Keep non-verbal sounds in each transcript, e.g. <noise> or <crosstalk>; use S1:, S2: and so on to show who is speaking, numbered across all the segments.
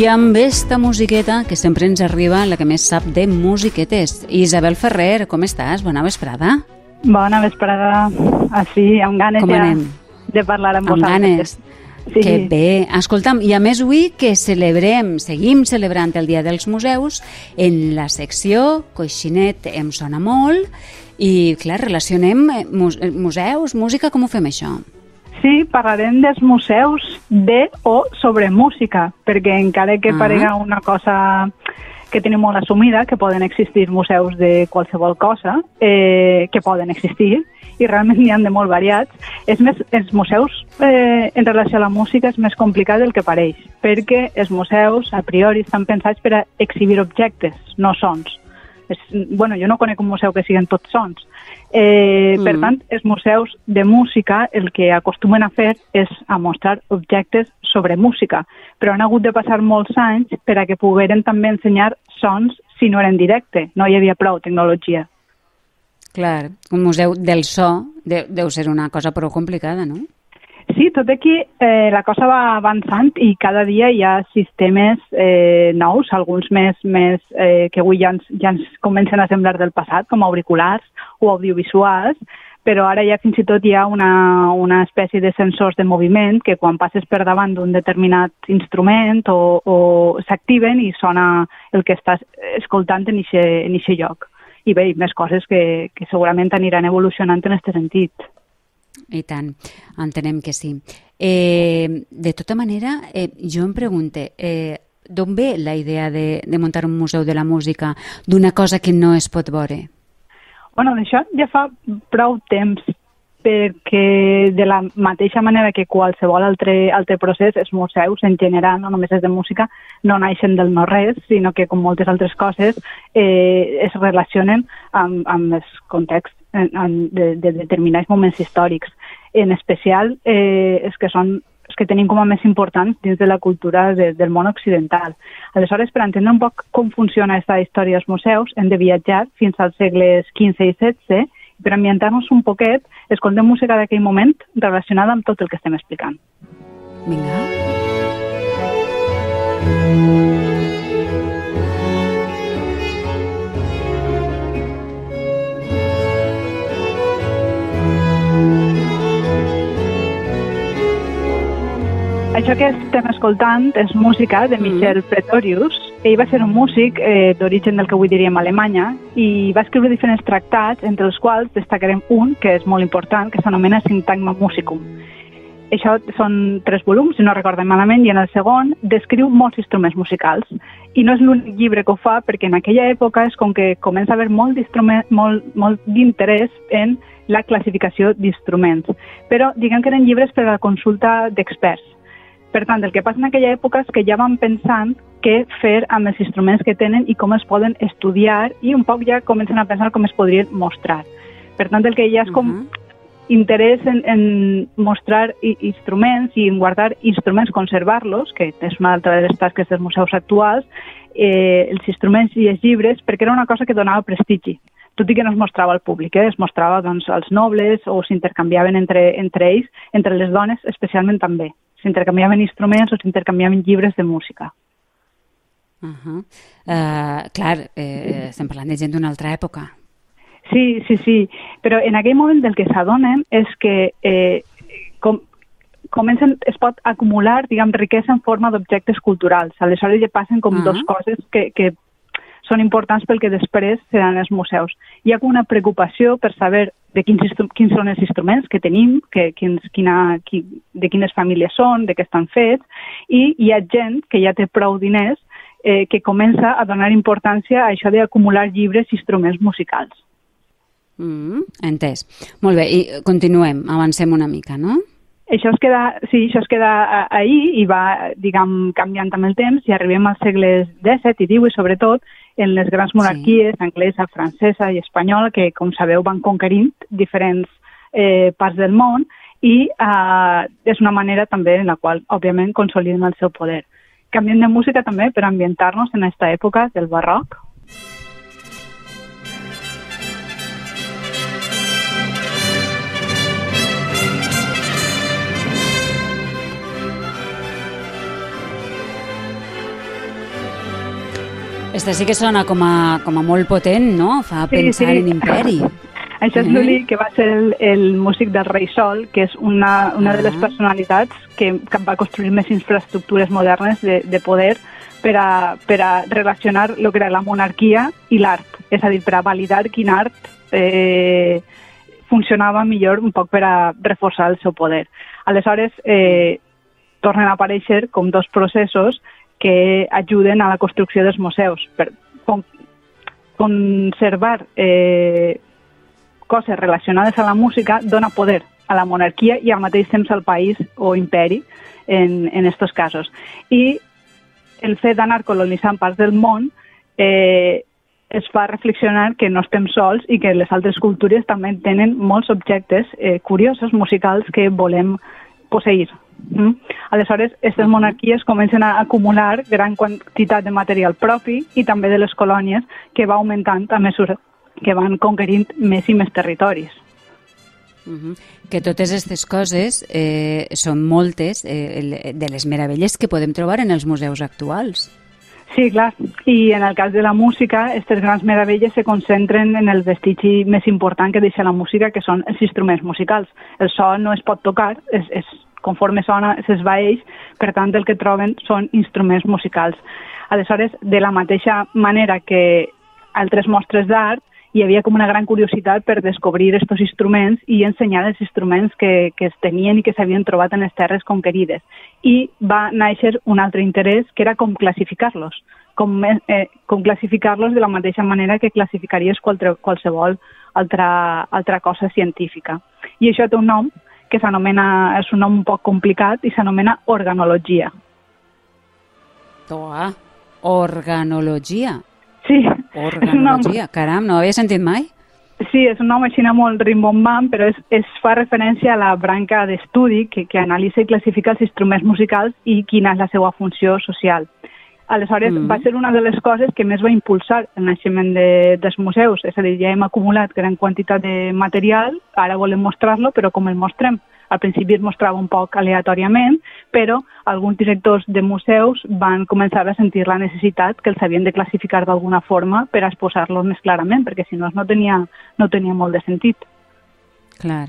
S1: I amb esta musiqueta que sempre ens arriba la que més sap de musiquetes. Isabel Ferrer, com estàs? Bona vesprada.
S2: Bona vesprada. Així, amb ganes
S1: Com
S2: ja
S1: anem?
S2: de parlar amb,
S1: Amb
S2: vosaltres.
S1: ganes.
S2: Sí.
S1: Que bé. Escolta'm, i a més avui que celebrem, seguim celebrant el Dia dels Museus, en la secció Coixinet em sona molt, i clar, relacionem muse- museus, música, com ho fem això?
S2: Sí, parlarem dels museus de o sobre música, perquè encara que
S1: Ah.
S2: parega una cosa que tenim molt assumida, que poden existir museus de qualsevol cosa, eh, que poden existir, i realment n'hi ha de molt variats, és més, els museus eh, en relació a la música és més complicat del que pareix, perquè els museus, a priori, estan pensats per a exhibir objectes, no sons. És, bueno, jo no conec un museu que siguin tots sons. Eh, Per
S1: Mm.
S2: tant, els museus de música el que acostumen a fer és a mostrar objectes sobre música, però han hagut de passar molts anys per a que pogueren també ensenyar sons si no eren directe, no hi havia prou tecnologia.
S1: Clar, un museu del so de, deu ser una cosa prou complicada, no?
S2: Sí, tot aquí eh, la cosa va avançant i cada dia hi ha sistemes eh, nous, alguns més, més eh, que avui ja ens, ja ens comencen a semblar del passat, com auriculars o audiovisuals, però ara ja fins i tot hi ha una, una espècie de sensors de moviment que quan passes per davant d'un determinat instrument o, o s'activen i sona el que estàs escoltant en aquest lloc. I bé, i més coses que, que segurament aniran evolucionant en aquest sentit.
S1: I tant, entenem que sí. Eh, de tota manera, eh, jo em pregunte, eh, d'on ve la idea de, de muntar un museu de la música d'una cosa que no es pot veure?
S2: Bueno, d'això ja fa prou temps perquè de la mateixa manera que qualsevol altre, altre procés, els museus en general, no només és de música, no naixen del no-res, sinó que com moltes altres coses eh, es relacionen amb, amb els contexts en, en, de, de determinats moments històrics. En especial eh, els que són els que tenim com a més importants dins de la cultura de, del món occidental. Aleshores, per entendre un poc com funciona aquesta història dels museus, hem de viatjar fins als segles XV i XVI i per ambientar-nos un poquet, escoltem música d'aquell moment relacionada amb tot el que estem explicant.
S1: Vinga.
S2: Això que estem escoltant és música de Michel Pretorius. Ell va ser un músic eh, d'origen del que avui diríem Alemanya i va escriure diferents tractats, entre els quals destacarem un que és molt important, que s'anomena Syntagma Musicum. Això són tres volums, si no recordem malament, i en el segon descriu molts instruments musicals. I no és l'únic llibre que ho fa, perquè en aquella època és com que comença a haver molt molt, molt d'interès en la classificació d'instruments. Però diguem que eren llibres per a la consulta d'experts. Per tant, el que passa en aquella època és que ja van pensant què fer amb els instruments que tenen i com es poden estudiar i un poc ja comencen a pensar com es podrien mostrar. Per tant, el que ha és com
S1: Mhm.
S2: interès en, en mostrar instruments i en guardar instruments, conservar-los, que és una altra de les tasques dels museus actuals, eh, els instruments i els llibres, perquè era una cosa que donava prestigi tot i que no es mostrava al públic, eh? es mostrava doncs, als nobles o s'intercanviaven entre, entre ells, entre les dones especialment també. S'intercanviaven instruments o s'intercanviaven llibres de música.
S1: Uh -huh. uh, clar, eh, estem parlant de gent d'una altra època.
S2: Sí, sí, sí, però en aquell moment del que s'adonen és que eh, com, comencen, es pot acumular, diguem, riquesa en forma d'objectes culturals. Aleshores ja passen com
S1: Ah.
S2: dos coses que, que són importants pel que després seran els museus. Hi ha una preocupació per saber de quins, quins són els instruments que tenim, que, quins, quina, qui, de quines famílies són, de què estan fets, i hi ha gent que ja té prou diners eh, que comença a donar importància a això d'acumular llibres i instruments musicals.
S1: Mm, entès. Molt bé, i continuem, avancem una mica, no?
S2: Això es queda, sí, això es queda ahir i va, diguem, canviant amb el temps i arribem als segles XVII i XVIII, sobretot, en les grans monarquies, sí. anglesa, francesa i espanyola, que, com sabeu, van conquerint diferents eh, parts del món i eh, és una manera també en la qual, òbviament, consoliden el seu poder. Canviem de música també per ambientar-nos en aquesta època del barroc.
S1: Esta sí que sona com a, com a molt potent, no? Fa
S2: Sí,
S1: pensar
S2: sí.
S1: en imperi. <laughs>
S2: Això és
S1: Mhm.
S2: l'Uli, que va ser el, el músic del Rei Sol, que és una, una de les
S1: Ah.
S2: personalitats que, que va construir més infraestructures modernes de, de poder per a, per a relacionar el que era la monarquia i l'art. És a dir, per a validar quin art eh, funcionava millor un poc per a reforçar el seu poder. Aleshores, eh, tornen a aparèixer com dos processos que ajuden a la construcció dels museus. Per, conservar eh, coses relacionades a la música dona poder a la monarquia i al mateix temps al país o imperi en, en estos casos. I el fet d'anar colonitzant parts del món eh, es fa reflexionar que no estem sols i que les altres cultures també tenen molts objectes eh, curiosos, musicals, que volem posseir. Mm? Aleshores, aquestes monarquies comencen a acumular gran quantitat de material propi i també de les colònies que va augmentant a mesura que van conquerint més i més territoris.
S1: Uh -huh. Que totes aquestes coses eh, són moltes eh, de les meravelles que podem trobar en els museus actuals.
S2: Sí, clar. I en el cas de la música, aquestes grans meravelles se concentren en el vestigi més important que deixa la música, que són els instruments musicals. El so no es pot tocar, és, és, conforme sona s'esvaeix, per tant el que troben són instruments musicals. Aleshores, de la mateixa manera que altres mostres d'art, hi havia com una gran curiositat per descobrir aquests instruments i ensenyar els instruments que, que es tenien i que s'havien trobat en les terres conquerides. I va néixer un altre interès, que era com classificar-los, com, eh, com classificar-los de la mateixa manera que classificaries qualsevol altra, altra cosa científica. I això té un nom que s'anomena, és un nom un poc complicat i s'anomena organologia.
S1: Toa, organologia.
S2: Sí, un nom,
S1: Organologia, caram, no ho havia sentit mai?
S2: Sí, és un nom així molt rimbombant, però es, es fa referència a la branca d'estudi que, que analitza i classifica els instruments musicals i quina és la seva funció social. Aleshores,
S1: Mm.
S2: va ser una de les coses que més va impulsar el naixement de, dels museus. És a dir, ja hem acumulat gran quantitat de material, ara volem mostrar-lo, però com el mostrem? Al principi es mostrava un poc aleatòriament, però alguns directors de museus van començar a sentir la necessitat que els havien de classificar d'alguna forma per exposar-los més clarament, perquè si no no tenia, no tenia molt de sentit.
S1: Clar.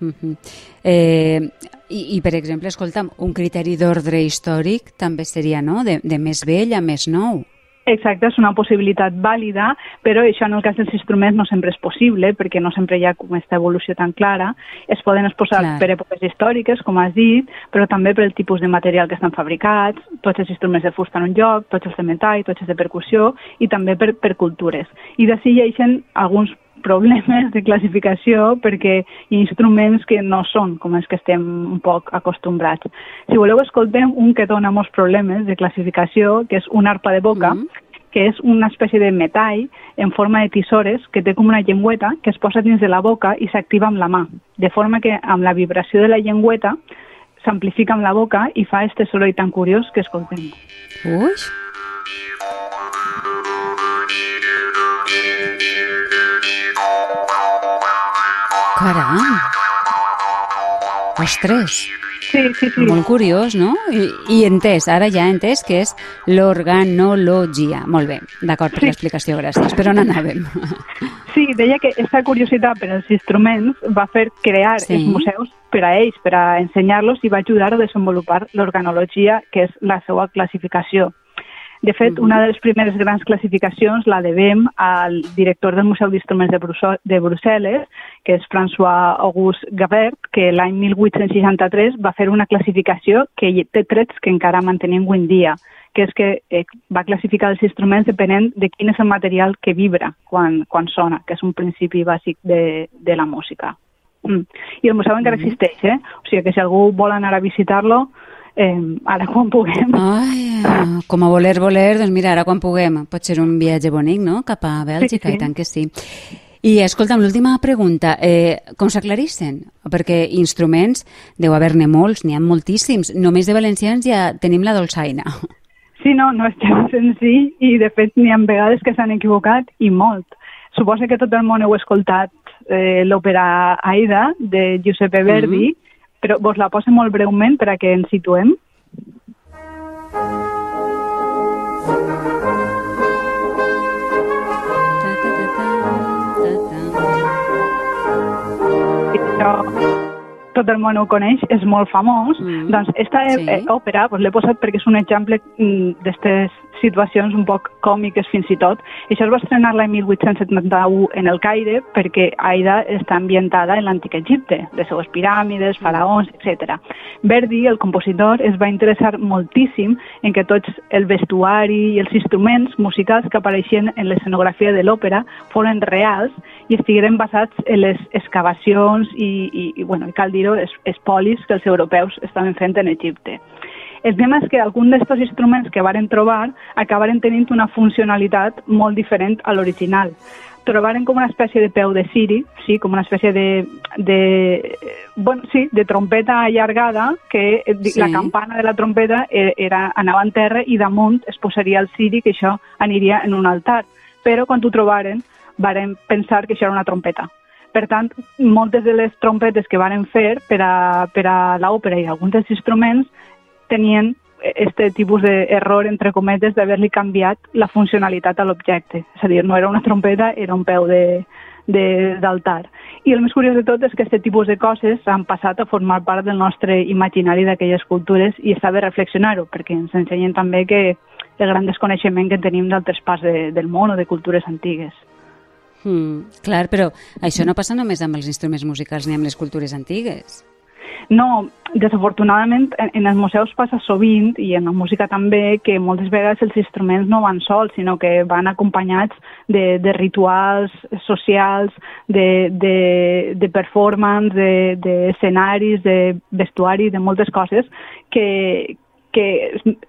S1: Uh -huh. eh, i, I, per exemple, escolta'm, un criteri d'ordre històric també seria, no?, de, de més vell a més nou.
S2: Exacte, és una possibilitat vàlida, però això en el cas dels instruments no sempre és possible, perquè no sempre hi ha com aquesta evolució tan clara. Es poden exposar
S1: Clar.
S2: per èpoques històriques, com has dit, però també per el tipus de material que estan fabricats, tots els instruments de fusta en un lloc, tots els de metall, tots els de percussió, i també per, per cultures. I d'ací hi ha alguns problemes de classificació perquè hi ha instruments que no són com els que estem un poc acostumbrats. Si voleu, escoltem un que dona molts problemes de classificació, que és una arpa de boca,
S1: Mhm.
S2: que és una espècie de metall en forma de tisores que té com una llengüeta que es posa dins de la boca i s'activa amb la mà, de forma que amb la vibració de la llengüeta s'amplifica amb la boca i fa este soroll tan curiós que escoltem.
S1: Ui! Caram! Ostres!
S2: Sí, sí, sí.
S1: Molt curiós, no? I, I entès, ara ja he entès que és l'organologia. Molt bé, d'acord per
S2: Sí.
S1: l'explicació, gràcies. Per on anàvem?
S2: Sí, deia que aquesta curiositat per als instruments va fer crear
S1: Sí.
S2: els museus per a ells, per a ensenyar-los i va ajudar a desenvolupar l'organologia, que és la seva classificació. De fet,
S1: Mhm.
S2: una de les primeres grans classificacions la devem al director del Museu d'Instruments de, Brussel·les, que és François Auguste Gabert, que l'any 1863 va fer una classificació que té trets que encara mantenim avui en dia, que és que eh, va classificar els instruments depenent de quin és el material que vibra quan, quan sona, que és un principi bàsic de, de la música. Mm. I el museu encara
S1: Mhm.
S2: existeix, eh? O sigui que si algú vol anar a visitar-lo, eh, ara quan puguem,
S1: Ai, com a voler, voler, doncs mira, ara quan puguem, pot ser un viatge bonic, no?, cap a Bèlgica,
S2: Sí, sí.
S1: i tant que sí. I escolta'm, l'última pregunta, eh, com s'aclarissin? Perquè instruments deu haver-ne molts, n'hi ha moltíssims. Només de valencians ja tenim la dolçaina.
S2: Sí, no, no és gens senzill i de fet n'hi ha vegades que s'han equivocat i molt. Suposo que tot el món heu escoltat eh, l'òpera Aida de Giuseppe Verdi, però vos la poso molt breument per a que ens situem. Ta, ta, ta, ta, ta, ta. Això tot el món ho coneix, és molt famós, mm. doncs esta sí. eh, òpera pues, l'he posat perquè és un exemple mm, d'aquestes situacions un poc còmiques fins i tot. I això es va estrenar l'any 1871 en el Caire perquè Aida està ambientada en l'antic Egipte, les seues piràmides, faraons, etc. Verdi, el compositor, es va interessar moltíssim en que tots el vestuari i els instruments musicals que apareixien en l'escenografia de l'òpera foren reals i estigueren basats en les excavacions i, i, i bueno, cal dir-ho, espolis que els europeus estaven fent en Egipte. El tema és que alguns d'aquests instruments que varen trobar acabaren tenint una funcionalitat molt diferent a l'original. Trobaren com una espècie de peu de siri, sí, com una espècie de, de, bueno, sí, de trompeta allargada, que sí. la campana de la trompeta eh, era, anava en terra i damunt es posaria el siri, que això aniria en un altar. Però quan ho trobaren, varen pensar que això era una trompeta. Per tant, moltes de les trompetes que varen fer per a, per a l'òpera i alguns dels instruments tenien este tipus d'error, entre cometes, d'haver-li canviat la funcionalitat a l'objecte. És a dir, no era una trompeta, era un peu d'altar. I el més curiós de tot és que aquest tipus de coses han passat a formar part del nostre imaginari d'aquelles cultures i està bé reflexionar-ho, perquè ens ensenyen també que el gran desconeixement que tenim d'altres parts de, del món o de cultures antigues.
S1: Mm, clar, però això no passa només amb els instruments musicals ni amb les cultures antigues.
S2: No, desafortunadament en, en els museus passa sovint, i en la música també, que moltes vegades els instruments no van sols, sinó que van acompanyats de, de rituals socials, de, de, de performance, d'escenaris, de, de vestuari, de moltes coses que, que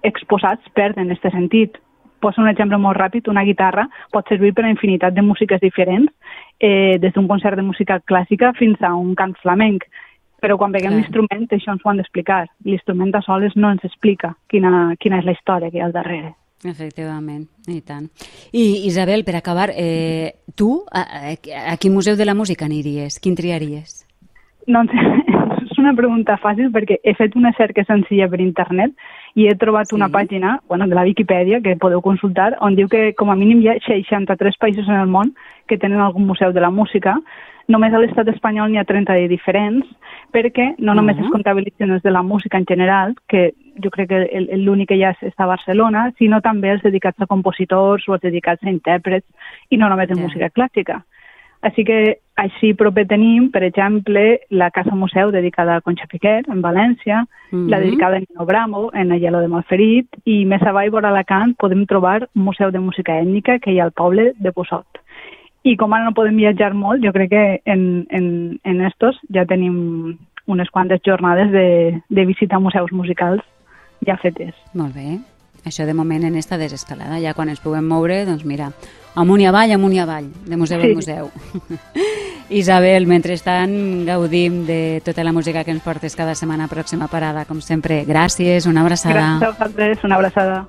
S2: exposats perden aquest sentit. Poso un exemple molt ràpid, una guitarra pot servir per a infinitat de músiques diferents, eh, des d'un concert de música clàssica fins a un cant flamenc però quan veiem l'instrument això ens ho han d'explicar. L'instrument a soles no ens explica quina, quina és la història que hi ha al darrere.
S1: Efectivament, i tant. I Isabel, per acabar, eh, tu a, a, a quin museu de la música aniries? Quin triaries?
S2: No, <laughs> és una pregunta fàcil perquè he fet una cerca senzilla per internet i he trobat sí. una pàgina bueno, de la Viquipèdia que podeu consultar on diu que com a mínim hi ha 63 països en el món que tenen algun museu de la música Només a l'estat espanyol n'hi ha 30 de diferents, perquè no només uh -huh. es comptabilitzen els de la música en general, que jo crec que l'únic que hi ha està a Barcelona, sinó també els dedicats a compositors o els dedicats a intèrprets, i no només en yeah. música clàssica. Així que així proper tenim, per exemple, la Casa Museu dedicada a Concha Piquer, en València, uh -huh. la dedicada a Nino Bramo, en Ayala de Malferit, i més avall, vora Alacant, podem trobar un museu de música ètnica que hi ha al poble de Pussot. I com ara no podem viatjar molt, jo crec que en, en, en estos ja tenim unes quantes jornades de, de visita a museus musicals ja fetes.
S1: Molt bé. Això de moment en esta desescalada, ja quan ens puguem moure, doncs mira, amunt i avall, amunt i avall, de museu sí. en museu. <laughs> Isabel, mentrestant gaudim de tota la música que ens portes cada setmana, pròxima parada, com sempre. Gràcies, una abraçada.
S2: Gràcies a vosaltres, una abraçada.